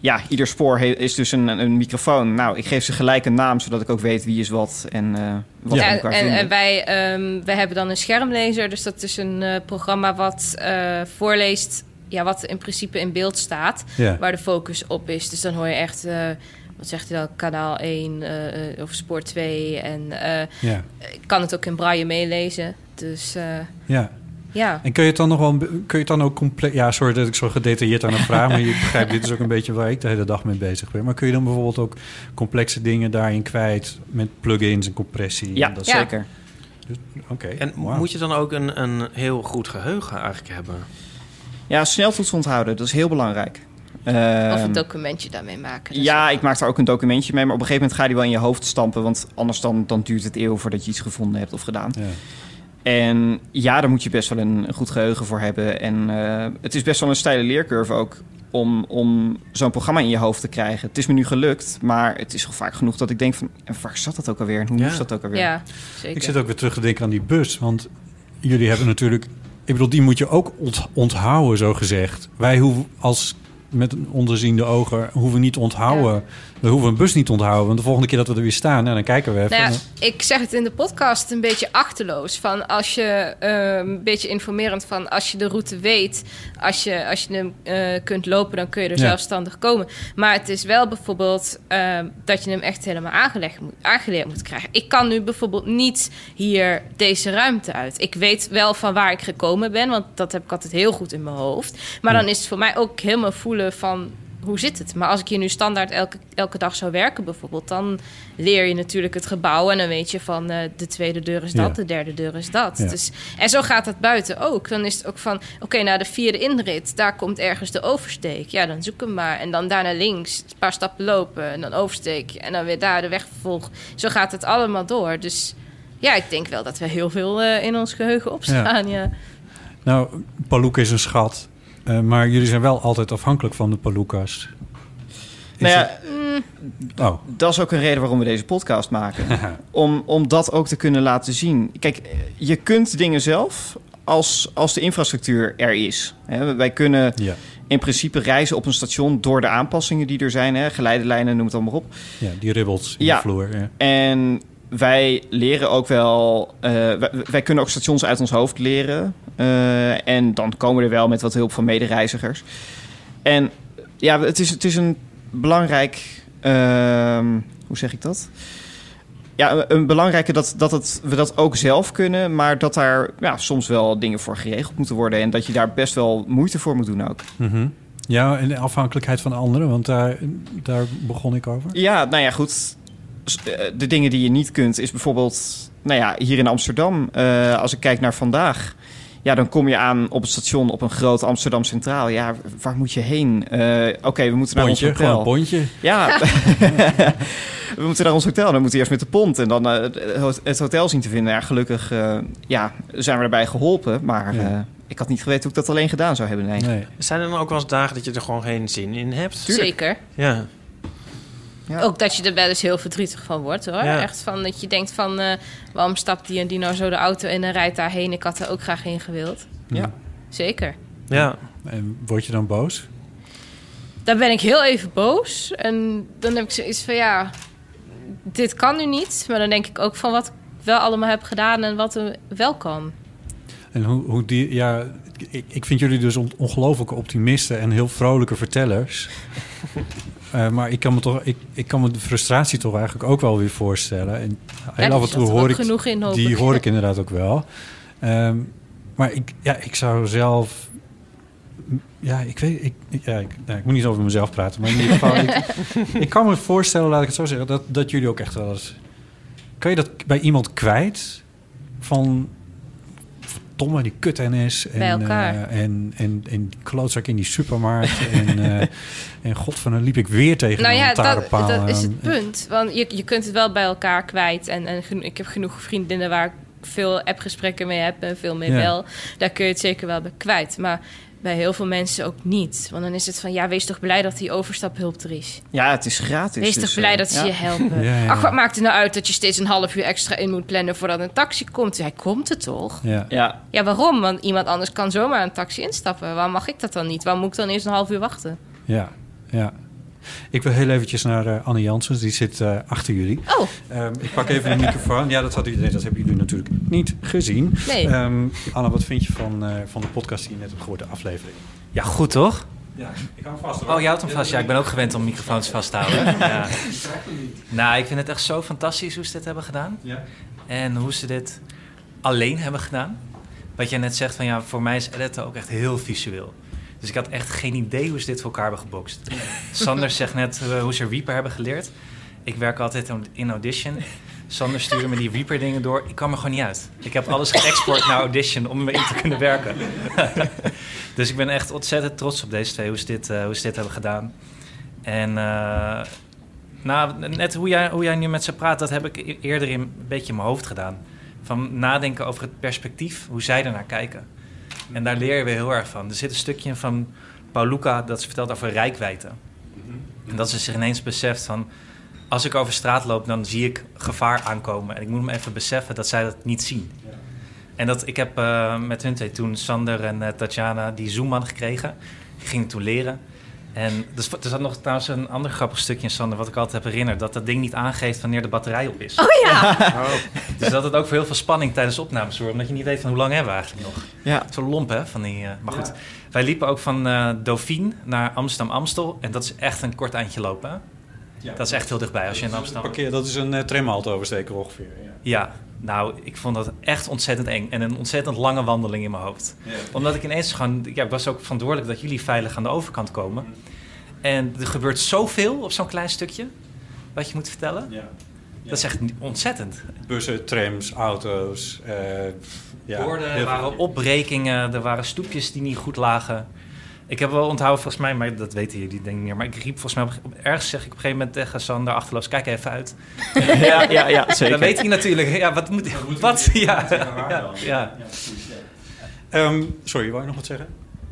ja, ieder spoor is dus een, een microfoon. Nou, ik geef ze gelijk een naam... zodat ik ook weet wie is wat en eh, wat Ja. elkaar en, vinden. en wij, ehm, wij hebben dan een schermlezer. Dus dat is een eh, programma wat eh, voorleest ja, wat in principe in beeld staat. Ja. Waar de focus op is. Dus dan hoor je echt, eh, wat zegt hij dan, kanaal 1 eh, eh, of spoor 2. En eh, Ja. ik kan het ook in braille meelezen. Dus eh, ja. Ja. En kun je het dan nog wel, kun je het dan ook compleet... Ja, sorry dat ik zo gedetailleerd aan het vragen, maar je (laughs) begrijpt, dit is ook een beetje waar ik de hele dag mee bezig ben. Maar kun je dan bijvoorbeeld ook complexe dingen daarin kwijt met plugins en compressie? Ja, en dat Ja. zeker. Oké. En moet je dan ook een, een heel goed geheugen eigenlijk hebben? Ja, sneltoets onthouden. Dat is heel belangrijk. Of Ehm, een documentje daarmee maken. Dus Ja, ik maak daar ook een documentje mee. Maar op een gegeven moment ga je die wel in je hoofd stampen. Want anders dan, dan duurt het eeuwen voordat je iets gevonden hebt of gedaan. Ja. En ja, daar moet je best wel een, een goed geheugen voor hebben. En eh, het is best wel een steile leercurve ook om, om zo'n programma in je hoofd te krijgen. Het is me nu gelukt, maar het is al vaak genoeg dat ik denk van... En waar zat dat ook alweer? En hoe Ja. moest dat ook alweer? Ja, zeker. Ik zit ook weer terug te denken aan die bus. Want jullie hebben natuurlijk... Ik bedoel, die moet je ook ont- onthouden, zo gezegd. Wij hoeven als met een onderziende ogen hoeven niet onthouden. We hoeven een bus niet te onthouden. Want de volgende keer dat we er weer staan, nou, dan kijken we even. Nou ja, ik zeg het in de podcast een beetje achterloos. Van als je eh, een beetje informerend van als je de route weet, als je, als je hem eh, kunt lopen, dan kun je er Ja. zelfstandig komen. Maar het is wel bijvoorbeeld eh, dat je hem echt helemaal aangelegd moet, aangeleerd moet krijgen. Ik kan nu bijvoorbeeld niet hier deze ruimte uit. Ik weet wel van waar ik gekomen ben, want dat heb ik altijd heel goed in mijn hoofd. Maar Ja. dan is het voor mij ook helemaal voelen van hoe zit het? Maar als ik hier nu standaard elke, elke dag zou werken bijvoorbeeld... dan leer je natuurlijk het gebouw en dan weet je van... eh, de tweede deur is dat, Ja. de derde deur is dat. Ja. Dus, en zo gaat het buiten ook. Dan is het ook van, oké, na de vierde inrit... daar komt ergens de oversteek. Ja, dan zoek hem maar. En dan daar naar links, een paar stappen lopen... en dan oversteek en dan weer daar de weg vervolgen. Zo gaat het allemaal door. Dus ja, ik denk wel dat we heel veel eh, in ons geheugen opstaan, ja. Nou, Palooka is een schat. Eh, maar jullie zijn wel altijd afhankelijk van de Palooka's. Nou ja, het- Oh. Dat is ook een reden waarom we deze podcast maken. (laughs) om, om dat ook te kunnen laten zien. Kijk, je kunt dingen zelf als, als de infrastructuur er is. Wij kunnen Ja. in principe reizen op een station door de aanpassingen die er zijn. Hè, geleidelijnen, noem het allemaal op. Ja, die ribbelt in Ja. de vloer. Ja. En wij leren ook wel... eh, wij, wij kunnen ook stations uit ons hoofd leren. Eh, en dan komen we er wel met wat hulp van medereizigers. En ja, het is, het is een belangrijk... ehm, hoe zeg ik dat? Ja, een belangrijke dat, dat het, we dat ook zelf kunnen... maar dat daar ja, soms wel dingen voor geregeld moeten worden... en dat je daar best wel moeite voor moet doen ook. Mhm. Ja, en de afhankelijkheid van anderen, want daar, daar begon ik over. Ja, nou ja, goed. Eh, De dingen die je niet kunt is bijvoorbeeld... Nou ja, hier in Amsterdam, eh, als ik kijk naar vandaag... Ja, dan kom je aan op het station op een groot Amsterdam Centraal. Ja, waar moet je heen? Eh, Oké, we moeten naar Pontje, ons hotel. gewoon een pontje. Ja, (laughs) we moeten naar ons hotel. Dan moeten we eerst met de pont en dan eh, het- hotel zien te vinden. Ja, gelukkig eh, ja, zijn we daarbij geholpen. Maar Ja. ik had niet geweten hoe ik dat alleen gedaan zou hebben. Nee. Nee. Zijn er dan ook wel eens dagen dat je er gewoon geen zin in hebt? Zeker. Ja. Ja. Ook dat je er wel eens heel verdrietig van wordt hoor. Ja. Echt van dat je denkt van eh, waarom stapt die en die nou zo de auto in en rijdt daarheen? Ik had er ook graag in gewild. Ja. Zeker. Ja. En word je dan boos? Dan ben ik heel even boos. En dan heb ik zoiets van ja, dit kan nu niet. Maar dan denk ik ook van wat ik wel allemaal heb gedaan en wat er wel kan. En hoe, hoe die, ja, ik, ik vind jullie dus on- ongelooflijke optimisten en heel vrolijke vertellers. (laughs) Eh, maar ik kan, me toch, ik, ik kan me de frustratie toch eigenlijk ook wel weer voorstellen. En heel Ja, af en die toe hoor ik, genoeg in, hoop die ik. hoor (laughs) ik inderdaad ook wel. Ehm, maar ik, ja, ik zou zelf... Ja, ik weet... Ik, ik- ja, ik, nou, ik moet niet over mezelf praten, maar in ieder geval... ik, (laughs) ik kan me voorstellen, laat ik het zo zeggen, dat, dat jullie ook echt wel eens... Kan je dat bij iemand kwijt? Van... Verdomme, die kut NS. En, Bij elkaar. eh, en, en, en die klootzak in die supermarkt. (laughs) en, eh en god van, dan liep ik weer tegen nou een ja, dat, is aan. het punt. Want je, je kunt het wel bij elkaar kwijt. En, en ik heb genoeg vriendinnen waar ik veel appgesprekken mee heb en veel mee Ja. bel. Daar kun je het zeker wel bij kwijt. Maar bij heel veel mensen ook niet. Want dan is het van, ja, wees toch blij dat die overstaphulp er is. Ja, het is gratis. Wees dus, toch blij eh, dat ze ja. je helpen. (laughs) Ja, ja. Ach, wat maakt het nou uit dat je steeds een half uur extra in moet plannen voordat een taxi komt? Hij komt er toch? Ja. Ja, Ja, waarom? Want iemand anders kan zomaar een taxi instappen. Waarom mag ik dat dan niet? Waarom moet ik dan eerst een half uur wachten? Ja, ja. Ik wil heel eventjes naar eh, Anne Janssens, die zit eh, achter jullie. Oh, Ehm, ik pak even de microfoon. Ja, dat, had, nee, dat hebben jullie natuurlijk niet gezien. Nee. Ehm, Anne, wat vind je van, eh, van de podcast die je net hebt gehoord, de aflevering? Ja, goed toch? Ja, ik hou hem vast Oh, je houdt hem vast. Ja, ik ben ook gewend om microfoons vast te houden. Ja. (laughs) Nou, ik vind het echt zo fantastisch hoe ze dit hebben gedaan. Ja. En hoe ze dit alleen hebben gedaan. Wat jij net zegt, van ja, voor mij is editen ook echt heel visueel. Dus ik had echt geen idee hoe ze dit voor elkaar hebben gebokst. Sander zegt net eh, hoe ze Reaper hebben geleerd. Ik werk altijd in Audition. Sander stuurde me die Reaper dingen door. Ik kwam er gewoon niet uit. Ik heb alles geëxport naar Audition om erin te kunnen werken. (laughs) dus ik ben echt ontzettend trots op deze twee, hoe ze dit, eh, hoe ze dit hebben gedaan. En eh, nou, net hoe jij, hoe jij nu met ze praat, dat heb ik e- eerder in, een beetje in mijn hoofd gedaan. Van nadenken over het perspectief, hoe zij ernaar kijken. En daar leer je weer heel erg van. Er zit een stukje van Paul Luca dat ze vertelt over rijkwijde. En dat ze zich ineens beseft van... als ik over straat loop, dan zie ik gevaar aankomen. En ik moet me even beseffen dat zij dat niet zien. En dat, ik heb eh, met hun twee toen, Sander en eh, Tatjana, die Zoomman gekregen. Die gingen toen leren. En er zat- er zat nog trouwens een ander grappig stukje in Sander... wat ik altijd heb herinnerd. Dat dat ding niet aangeeft wanneer de batterij op is. oh ja! (laughs) (laughs) Dus dat het ook voor heel veel spanning tijdens opnames zorgt. Omdat je niet weet van hoe lang hebben we eigenlijk nog. ja. Zo lomp, hè? Van die, eh, maar goed, wij liepen ook van eh Dauphine naar Amsterdam-Amstel. En dat is echt een kort eindje lopen. hè? Ja. Dat is echt heel dichtbij als je in Amsterdam... Parkeer, dat is een uh, tramhalte oversteken ongeveer. Ja. Ja, nou, ik vond dat echt ontzettend eng. En een ontzettend lange wandeling in mijn hoofd. Omdat ik ineens gewoon... Ja, ik was ook verantwoordelijk dat jullie veilig aan de overkant komen. En er gebeurt zoveel op zo'n klein stukje... wat je moet vertellen. Ja. Dat is echt ontzettend. Bussen, trams, auto's. eh, ja, Borden, er waren opbrekingen, er waren stoepjes die niet goed lagen. Ik heb wel onthouden volgens mij, maar dat weten jullie denk ik niet meer. Maar ik riep volgens mij, ergens zeg ik op een gegeven moment tegen Sander achterloos, kijk even uit. (laughs) ja, ja, ja, zeker. Dan weet hij natuurlijk, ja, wat moet wat? Ja, ja, ja. Ehm, sorry, wou je nog wat zeggen?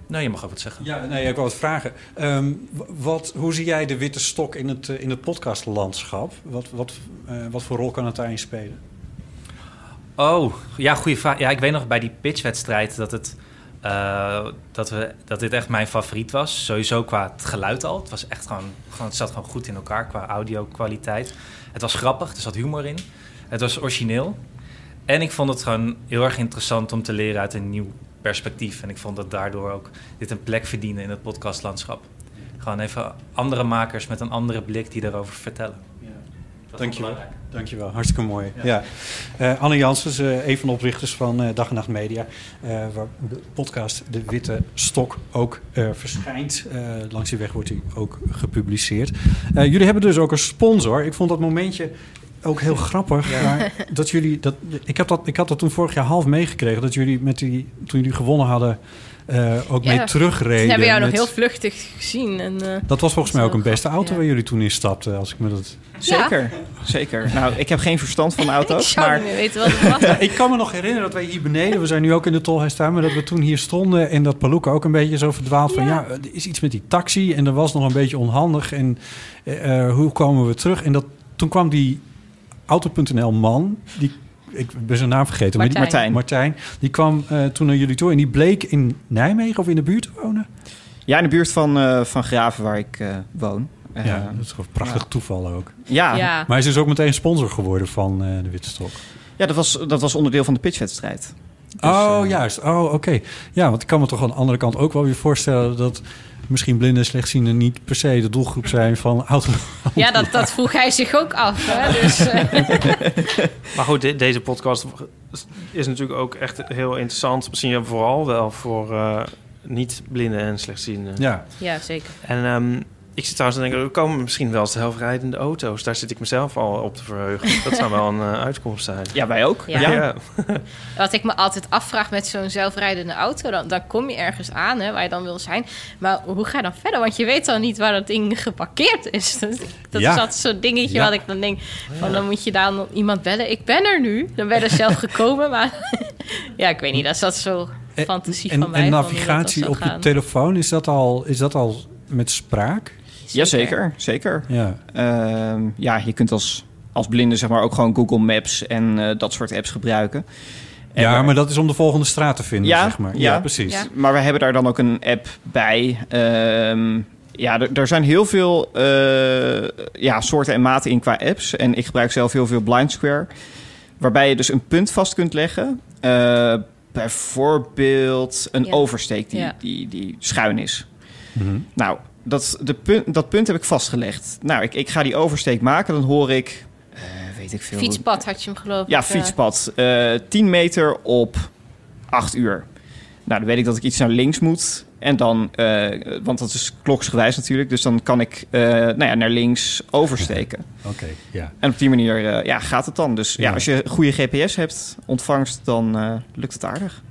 Nou, je mag ook wat zeggen. Ja, nee, ik wil wat vragen. Ehm, wat, hoe zie jij de witte stok in het, eh, in het podcastlandschap? Wat, wat, eh, wat voor rol kan het daarin spelen? Oh, ja, goede vraag. Ja, ik weet nog bij die pitchwedstrijd dat, het, eh, dat, we, dat dit echt mijn favoriet was. Sowieso qua het geluid al. Het, was echt gewoon, gewoon, het zat gewoon goed in elkaar qua audio-kwaliteit. Het was grappig, er zat humor in. Het was origineel. En ik vond het gewoon heel erg interessant om te leren uit een nieuw perspectief. En ik vond dat daardoor ook dit een plek verdiende in het podcastlandschap. Gewoon even andere makers met een andere blik die daarover vertellen. Dat Dankjewel. belangrijk. Dankjewel, hartstikke mooi. Ja. Eh, Anne Janssens, eh, een van de oprichters van eh, Dag en Nacht Media... eh, waar de podcast De Witte Stok ook eh, verschijnt. Eh, langs die weg wordt hij ook gepubliceerd. Eh, jullie hebben dus ook een sponsor. Ik vond dat momentje ook heel grappig. Maar dat jullie, dat, ik, heb dat, ik had dat toen vorig jaar half meegekregen... dat jullie met die, toen jullie gewonnen hadden... eh, ook Ja. mee terugreden. We hebben jou nog heel vluchtig gezien. En, eh, Dat was volgens mij ook een beste auto waar jullie toen in stapten. Als ik me dat... Zeker, zeker. Nou, ik heb geen verstand van (laughs) Ik auto's, zou maar weten wat het was. Ja, (laughs) ik kan me nog herinneren dat wij hier beneden, we zijn nu ook in de tolhuis staan, maar dat we toen hier stonden en dat Paluca ook een beetje zo verdwaald van ja, er is iets met die taxi en dat was nog een beetje onhandig en eh, hoe komen we terug? En dat, toen kwam die Auto.nl man, die, ik ben zijn naam vergeten, maar die- Martijn. Martijn, die kwam eh, toen naar jullie toe en die bleek in Nijmegen of in de buurt te wonen. ja, in de buurt van, eh, van Graven waar ik eh, woon. Ja, dat is gewoon een prachtig ja. toeval ook. ja, ja. Ja. Maar hij is dus ook meteen sponsor geworden van eh, de Witte Stok. dat, was, dat was onderdeel van de pitchwedstrijd. Dus, oh, eh, juist. Oh, oké. Ja, want ik kan me toch aan de andere kant ook wel weer voorstellen dat misschien blinden en slechtzienden niet per se de doelgroep zijn van auto. Ja, dat, dat vroeg hij zich ook af. Hè? Dus, eh, (laughs) Maar goed, de- deze podcast is natuurlijk ook echt heel interessant. Misschien vooral wel voor eh, niet-blinden en slechtzienden. Ja, ja, zeker. En ehm, ik zit trouwens te denken, er komen misschien wel zelfrijdende auto's. Daar zit ik mezelf al op te verheugen. Dat zou wel een eh, uitkomst zijn. Ja, wij ook. Ja. Ja. (laughs) Wat ik me altijd afvraag met zo'n zelfrijdende auto, dan, dan kom je ergens aan hè, waar je dan wil zijn. Maar hoe ga je dan verder? Want je weet dan niet waar dat ding geparkeerd is. (laughs) Dat, dat Ja. is altijd zo'n dingetje Ja. wat ik dan denk, van, dan moet je dan iemand bellen. Ik ben er nu. Dan ben je er zelf (laughs) gekomen, maar ja, ik weet niet. Dat is dat zo fantasie en, van mij. en dat navigatie op je telefoon, is dat al, is dat al met spraak? Jazeker, zeker. Ja. Ehm, ja, je kunt als, als blinde zeg maar ook gewoon Google Maps en eh, dat soort apps gebruiken. En Ja, maar dat is om de volgende straat te vinden, Ja, zeg maar. ja. precies. Ja. Maar we hebben daar dan ook een app bij. Ehm, ja, er, zijn heel veel eh, ja, soorten en maten in qua apps. En ik gebruik zelf heel veel Blind Square. Waarbij je dus een punt vast kunt leggen. Eh, bijvoorbeeld een Ja. oversteek die, Ja. die, die schuin is. Mhm. Nou, dat, de punt, dat punt heb ik vastgelegd. Nou, ik, ik ga die oversteek maken. Dan hoor ik, eh, weet ik veel... Fietspad had je hem geloof ik. Ja, eh, fietspad. Eh 10 meter op 8 uur. Nou, dan weet ik dat ik iets naar links moet. En dan, eh, want dat is kloksgewijs natuurlijk. Dus dan kan ik eh, nou ja, naar links oversteken. (laughs) Oké, ja. En op die manier ja, ja, gaat het dan. Dus ja. Ja. als je goede GPS hebt, ontvangst, dan eh, lukt het aardig.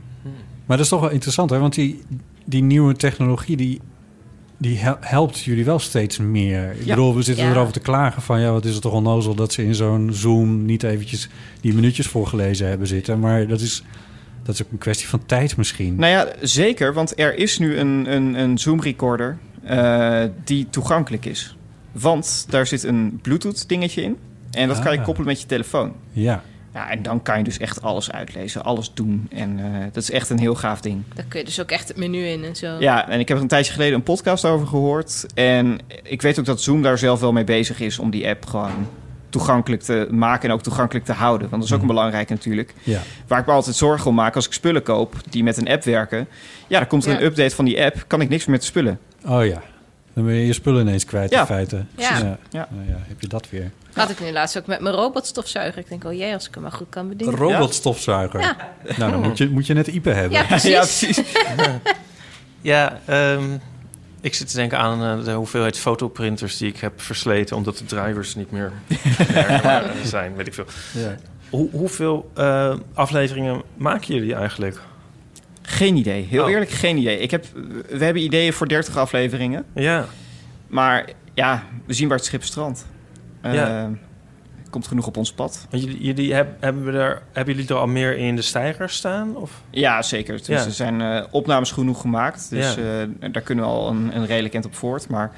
Maar dat is toch wel interessant, hè? Want die, die nieuwe technologie, die, die hel- helpt jullie wel steeds meer. Ik bedoel, we zitten Ja. erover te klagen van... ja, wat is het toch onnozel dat ze in zo'n Zoom... niet eventjes die minuutjes voorgelezen hebben zitten. Maar dat is, dat is ook een kwestie van tijd misschien. Nou ja, zeker. Want er is nu een, een, een Zoom-recorder eh, die toegankelijk is. Want daar zit een Bluetooth-dingetje in. En dat kan je Ah. koppelen met je telefoon. Ja, Ja, en dan kan je dus echt alles uitlezen, alles doen. En eh, dat is echt een heel gaaf ding. Daar kun je dus ook echt het menu in en zo. Ja, en ik heb er een tijdje geleden een podcast over gehoord. En ik weet ook dat Zoom daar zelf wel mee bezig is om die app gewoon toegankelijk te maken en ook toegankelijk te houden. Want dat is ook een belangrijk natuurlijk. ja. Waar ik me altijd zorgen om maak als ik spullen koop die met een app werken. Ja, dan komt er Ja. een update van die app, kan ik niks meer met de spullen. Oh ja. Dan ben je je spullen ineens kwijt Ja. in feite. Ja. ja. Ja. Nou ja, heb je dat weer. Had ik nu laatst ook met mijn robotstofzuiger. Ik denk, oh jee, als ik hem maar goed kan bedienen. robotstofzuiger. Ja. Nou, dan moet je, moet je net Ipe hebben. Ja, precies. Ja, precies. (laughs) Ja, ehm, ik zit te denken aan eh, de hoeveelheid fotoprinters die ik heb versleten... omdat de drivers niet meer (laughs) zijn, weet ik veel. Ja. Hoe, hoeveel eh, afleveringen maken jullie eigenlijk? Geen idee. Heel Oh. eerlijk, geen idee. Ik heb, we hebben ideeën voor 30 afleveringen. Ja, Maar ja, we zien waar het schip strandt. Eh, Ja. komt genoeg op ons pad. Want jullie, jullie heb, hebben, we er, hebben jullie er al meer in de stijgers staan? Of? Ja, zeker. Dus Ja. er zijn eh, opnames genoeg gemaakt. Dus Ja. eh, daar kunnen we al een, een redelijk eind op voort. Maar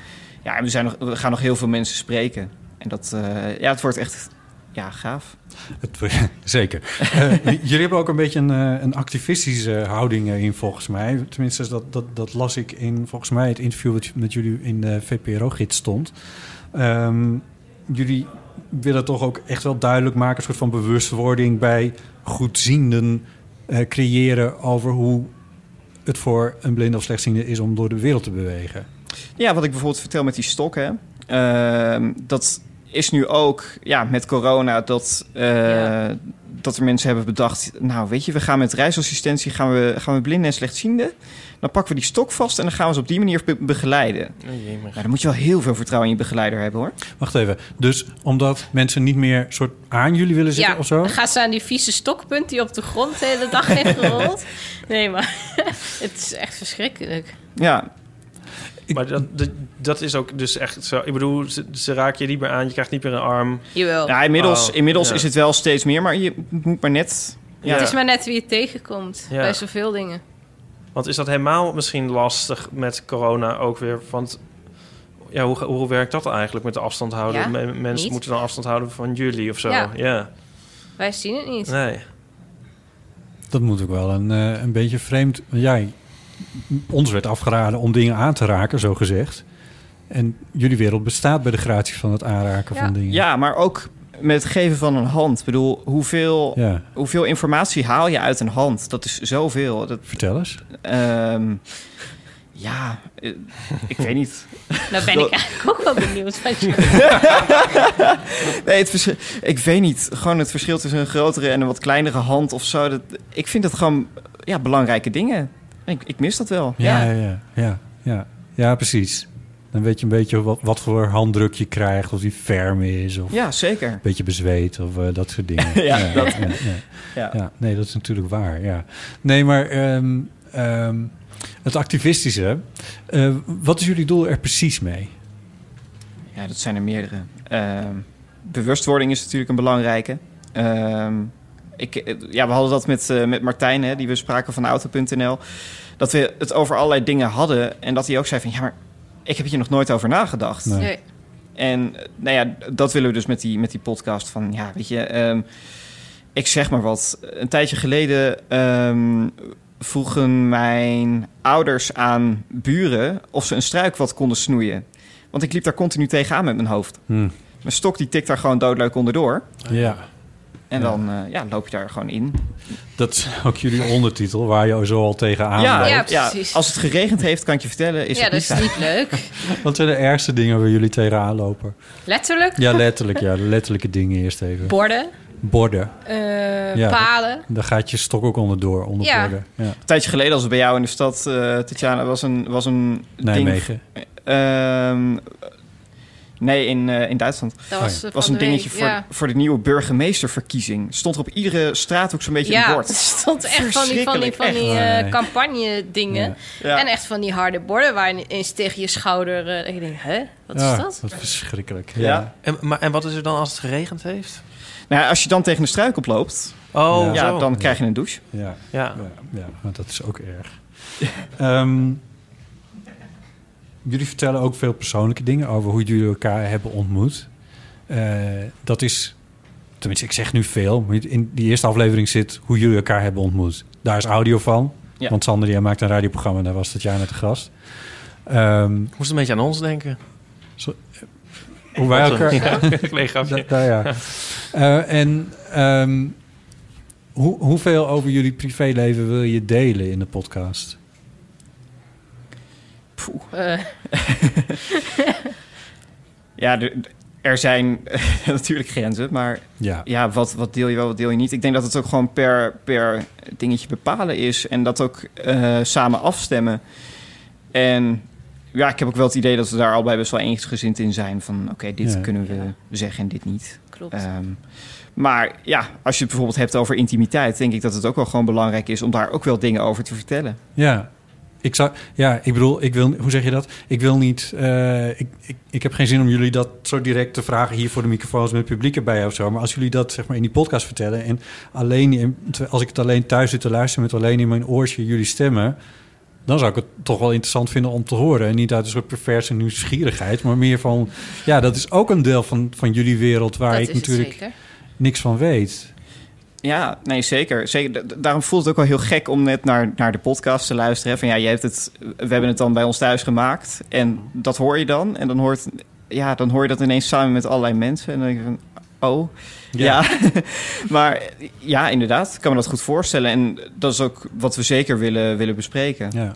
ja, we, zijn nog, we gaan nog heel veel mensen spreken. En dat, ja, het wordt echt ja, gaaf. Het, (laughs) zeker. Eh, (laughs) jullie hebben ook een beetje een, eh, een activistische houding eh, in, volgens mij. Tenminste, dat, dat, dat las ik in, volgens mij, het interview wat met jullie in de VPRO-gids stond. Ehm, jullie willen toch ook echt wel duidelijk maken... een soort van bewustwording bij goedzienden creëren... over hoe het voor een blinde of slechtziende is om door de wereld te bewegen. Ja, wat ik bijvoorbeeld vertel met die stokken. ehm, dat is nu ook ja, met corona dat, eh, dat er mensen hebben bedacht... nou, weet je, we gaan met reisassistentie gaan we, gaan we blinden en slechtzienden. Dan pakken we die stok vast en dan gaan we ze op die manier be- begeleiden. Nou, dan moet je wel heel veel vertrouwen in je begeleider hebben, hoor. Wacht even. Dus omdat mensen niet meer soort aan jullie willen zitten Ja, of zo? dan gaat ze aan die vieze stokpunt die op de grond de hele dag heeft gerold. (laughs) Nee, maar (laughs) het is echt verschrikkelijk. Ja, Maar dat, dat, dat is ook dus echt zo. Ik bedoel, ze, ze raken je niet meer aan. Je krijgt niet meer een arm. Jawel. ja inmiddels, Oh, inmiddels ja. is het wel steeds meer, maar je moet maar net... Ja, Het is maar net wie je tegenkomt Ja. bij zoveel dingen. Want is dat helemaal misschien lastig met corona ook weer? Want ja, hoe, hoe werkt dat eigenlijk met de afstand houden? Mensen niet. moeten dan afstand houden van jullie of zo. Ja. ja. Wij zien het niet. Nee. Dat moet ook wel een, eh, een beetje vreemd. Jij, ons werd afgeraden om dingen aan te raken, zo gezegd. En jullie wereld bestaat bij de gratie van het aanraken Ja. van dingen. ja, maar ook met het geven van een hand. Ik bedoel, hoeveel, Ja, hoeveel informatie haal je uit een hand? Dat is zoveel. Dat, vertel eens. ehm, ja, eh, ik weet niet. (laughs) Nou ben ik eigenlijk ook wel benieuwd je. (laughs) Nee, het verschil, ik weet niet. Gewoon het verschil tussen een grotere en een wat kleinere hand of zo. Dat, ik vind dat gewoon ja, belangrijke dingen. Ik, ik mis dat wel. Ja, ja, ja, ja, ja. Ja, precies. Dan weet je een beetje wat, wat voor handdruk je krijgt. Of die ferm is. Of Ja, zeker. een beetje bezweet. Of eh, dat soort dingen. (laughs) Ja, ja, dat- ja, ja. Ja. Ja, nee, dat is natuurlijk waar. Ja. Nee, maar ehm, ehm, het activistische. eh, wat is jullie doel er precies mee? Ja, dat zijn er meerdere. Ehm, bewustwording is natuurlijk een belangrijke. Ehm, ik, eh, ja, we hadden dat met, eh, met Martijn, hè, die we spraken van Auto.nl. Dat we het over allerlei dingen hadden. En dat hij ook zei van... Ja, maar ik heb hier nog nooit over nagedacht. Nee. Nee. En nou ja, dat willen we dus met die, met die podcast van... Ja, weet je... ehm, ik zeg maar wat. Een tijdje geleden ehm, vroegen mijn ouders aan buren... of ze een struik wat konden snoeien. Want ik liep daar continu tegenaan met mijn hoofd. Hm. Mijn stok die tikt daar gewoon doodleuk onderdoor. Ja, En Ja. dan eh, ja, loop je daar gewoon in. dat is ook jullie ondertitel waar je zo al tegenaan ja, loopt. Ja, ja, precies. als het geregend heeft, kan ik je vertellen, is ja, het dat niet is fijn. niet leuk. (laughs) Wat zijn de ergste dingen waar jullie tegenaan lopen? Letterlijk. Ja, letterlijk. Ja, de letterlijke dingen eerst even. Borden, Borden. eh, Ja. palen. Daar gaat je stok ook onderdoor, onder Ja. borden. Ja. Een tijdje geleden, als we bij jou in de stad, eh Tatjana, was een, was een ding... Nijmegen. Nee, in, eh, in Duitsland. Dat Oh was, ja. eh, was een week, dingetje voor, Ja, voor de nieuwe burgemeesterverkiezing. Stond er op iedere straathoek zo'n beetje ja een het bord. (laughs) stond echt van die, van die, van die Verschrikkelijk, eh, echt. campagne dingen. Ja. Ja. En echt van die harde borden waar je eens tegen je schouder... eh, ik denk, hè? Wat Ja, is dat? Wat verschrikkelijk. Ja. Ja. En, maar, en wat is er dan als het geregend heeft? Nou, ja, als je dan tegen de struik oploopt, Oh, Ja. ja, dan krijg je een douche. Ja. Ja. Ja, ja, maar dat is ook erg. (laughs) Ehm, jullie vertellen ook veel persoonlijke dingen over hoe jullie elkaar hebben ontmoet. Eh, dat is, tenminste, ik zeg nu veel, maar in die eerste aflevering zit hoe jullie elkaar hebben ontmoet. Daar is audio van, Ja. want Sander die maakt een radioprogramma en daar was Tatjana te gast. Ehm, Ik moest een beetje aan ons denken. hoe wij elkaar... (laughs) Daar, ja. Eh, en ehm, hoe, hoeveel over jullie privéleven wil je delen in de podcast? Eh, (laughs) Ja, er, er zijn (laughs) natuurlijk grenzen, maar Ja, ja, wat, wat deel je wel, wat deel je niet? Ik denk dat het ook gewoon per, per dingetje bepalen is en dat ook eh, samen afstemmen. En ja, ik heb ook wel het idee dat we daar allebei best wel eensgezind in zijn. Van oké, dit Ja. kunnen we zeggen en dit niet. klopt. Ehm, maar ja, als je het bijvoorbeeld hebt over intimiteit, denk ik dat het ook wel gewoon belangrijk is om daar ook wel dingen over te vertellen. ja, Ik zou, ja, ik bedoel, ik wil, hoe zeg je dat? Ik wil niet, eh, ik, ik, ik heb geen zin om jullie dat zo direct te vragen hier voor de microfoons met het publiek erbij of zo. Maar als jullie dat zeg maar in die podcast vertellen en alleen, in- als ik het alleen thuis zit te luisteren met alleen in mijn oortje jullie stemmen, dan zou ik het toch wel interessant vinden om te horen. En niet uit een soort perverse nieuwsgierigheid, maar meer van, ja, dat is ook een deel van, van jullie wereld waar Dat ik natuurlijk niks van weet. Ja, nee, zeker. zeker. Da- Daarom voelt het ook wel heel gek om net naar, naar de podcast te luisteren. Van ja, je hebt het, we hebben het dan bij ons thuis gemaakt. En dat hoor je dan. En dan, hoort, ja, dan hoor je dat ineens samen met allerlei mensen. En dan denk je van, oh, ja. (laughs) maar ja, inderdaad, ik kan me dat goed voorstellen. En dat is ook wat we zeker willen, willen bespreken. Ja.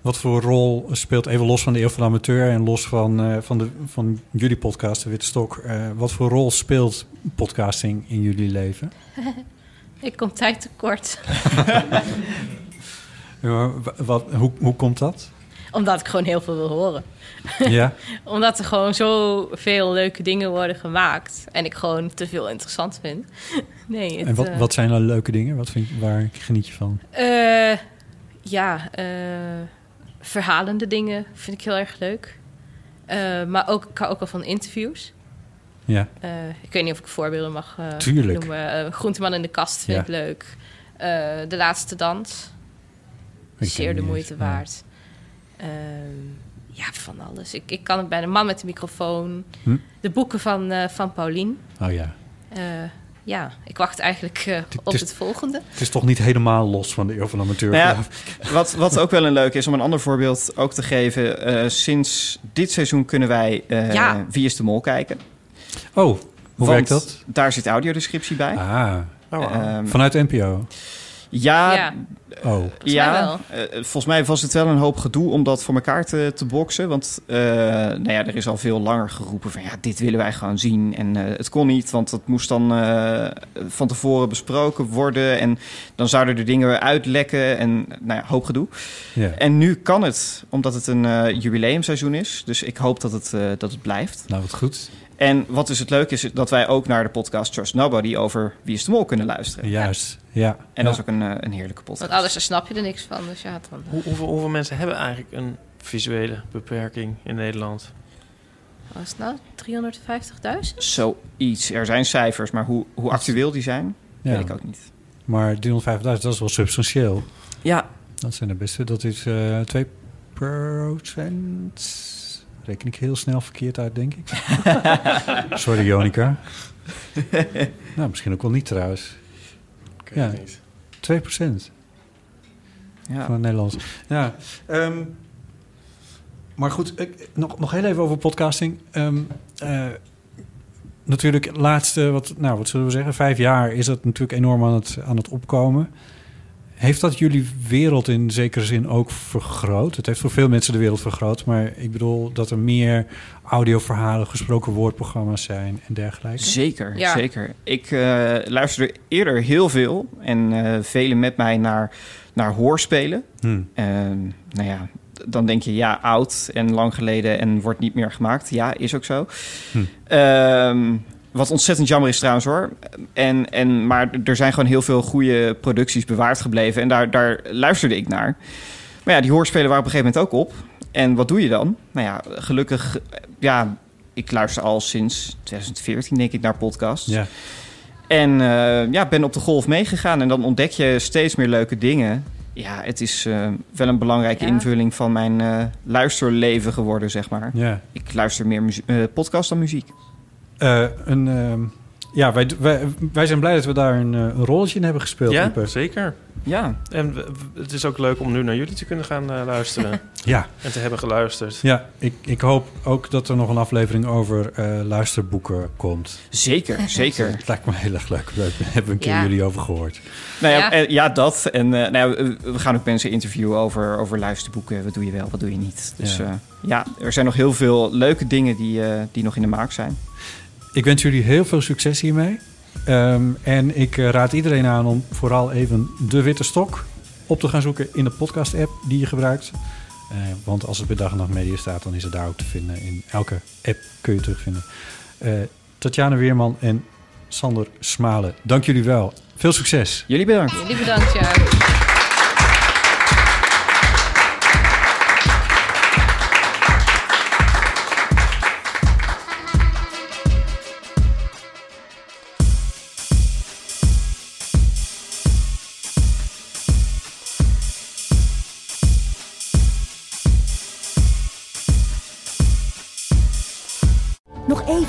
Wat voor rol speelt, even los van de Eeuw van de Amateur en los van, eh, van, de, van jullie podcast, de Witte Stok, eh, wat voor rol speelt podcasting in jullie leven? (laughs) Ik kom tijd tekort. (laughs) Wat, hoe, hoe komt dat? Omdat ik gewoon heel veel wil horen. Ja. (laughs) Omdat er gewoon zoveel leuke dingen worden gemaakt. En ik gewoon te veel interessant vind. (laughs) Nee, het, en wat, eh, wat zijn dan leuke dingen? Wat vind, waar geniet je van? eh, ja, eh, verhalende dingen vind ik heel erg leuk. Maar ook, ik hou ook wel van interviews. Ja. Eh, ik weet niet of ik voorbeelden mag eh, Tuurlijk. noemen. Eh, Groenteman in de kast vind Ja. ik leuk. Eh, de laatste dans. Zeer de moeite eens, ja. waard. Ehm, ja, van alles. Ik, ik kan het bij de man met de microfoon. Hm? De boeken van, eh, van Paulien. Oh ja. Eh, ja, ik wacht eigenlijk op is- het volgende. Het is toch niet helemaal los van de Eeuw van de Amateur? Nou ja, wat, wat (laughs) ook wel een leuk is om een ander voorbeeld ook te geven. eh, sinds dit seizoen kunnen wij eh, Ja. Wie is de Mol kijken. Oh, hoe Want werkt dat? Daar zit audiodescriptie bij. Ah, Ehm, vanuit NPO? ja, Ja. Oh, ja mij wel. eh, volgens mij was het wel een hoop gedoe om dat voor elkaar te, te boksen. Want eh, nou ja, er is al veel langer geroepen van ja, dit willen wij gewoon zien. En eh, het kon niet, want het moest dan eh, van tevoren besproken worden. En dan zouden er dingen weer uitlekken en nou ja, hoop gedoe. ja. En nu kan het, omdat het een jubileumseizoen is. Dus ik hoop dat het, dat het blijft. Nou, wat goed. En wat dus het leuke is, dat wij ook naar de podcast Trust Nobody over Wie is de Mol kunnen luisteren. Juist, ja. En dat is ook een, eh, een heerlijke podcast. Want anders snap je er niks van. Dus ja, dan... Hoe, hoeveel, hoeveel mensen hebben eigenlijk een visuele beperking in Nederland? Wat is het nou? 350.000? Zoiets. Er zijn cijfers, maar hoe, hoe actueel die zijn, Ja. weet ik ook niet. Maar 350.000, dat is wel substantieel. Ja. Dat zijn de beste. Dat is eh 2 procent. Reken ik heel snel verkeerd uit, denk ik. (laughs) Sorry, Jonica. (laughs) nou, misschien ook wel niet trouwens. Ja, 2 procent Ja. van het Nederlands. Ja, ehm, maar goed, ik, nog, nog heel even over podcasting. Ehm, eh, natuurlijk, laatste, wat, nou, wat zullen we zeggen, vijf jaar is dat natuurlijk enorm aan het, aan het opkomen. Heeft dat jullie wereld in zekere zin ook vergroot? Het heeft voor veel mensen de wereld vergroot, maar ik bedoel dat er meer audioverhalen, gesproken woordprogramma's zijn en dergelijke. Zeker, Ja. zeker. Ik eh, luisterde eerder heel veel en eh velen met mij naar, naar hoorspelen. Hm. En, nou ja, dan denk je ja, oud en lang geleden en wordt niet meer gemaakt. Ja, is ook zo. Hm. Ehm, wat ontzettend jammer is trouwens hoor. En, en, maar er zijn gewoon heel veel goede producties bewaard gebleven. En daar, daar luisterde ik naar. Maar ja, die hoorspelen waren op een gegeven moment ook op. En wat doe je dan? Nou ja, gelukkig... Ja, ik luister al sinds 2014 denk ik naar podcasts. Ja. En eh, ja, ben op de golf meegegaan. En dan ontdek je steeds meer leuke dingen. Ja, het is eh, wel een belangrijke Ja. invulling van mijn eh, luisterleven geworden, zeg maar. Ja. Ik luister meer eh, podcast dan muziek. Eh, een, ehm, ja, wij, wij, wij zijn blij dat we daar een, eh, een rolletje in hebben gespeeld. ja, Ieper. zeker. Ja, En we- we- het is ook leuk om nu naar jullie te kunnen gaan eh, luisteren. (laughs) Ja, en te hebben geluisterd. ja ik, ik hoop ook dat er nog een aflevering over eh, luisterboeken komt. zeker, (laughs) zeker. Het lijkt me heel erg leuk. Daar hebben we een keer Ja. jullie over gehoord. Nou ja, Ja. ja dat. En eh, nou ja, we- we gaan ook mensen interviewen over, over luisterboeken. Wat doe je wel, wat doe je niet. Dus Ja. er zijn nog heel veel leuke dingen die, eh, die nog in de maak zijn. Ik wens jullie heel veel succes hiermee. Ehm, en ik eh, raad iedereen aan om vooral even de witte stok op te gaan zoeken in de podcast-app die je gebruikt. Eh, want als het bij Dag en Nacht Media staat, dan is het daar ook te vinden. In elke app kun je terugvinden. Eh Tatjana Weerman en Sander Smalen, dank jullie wel. Veel succes. Jullie bedankt. Jullie bedankt, ja.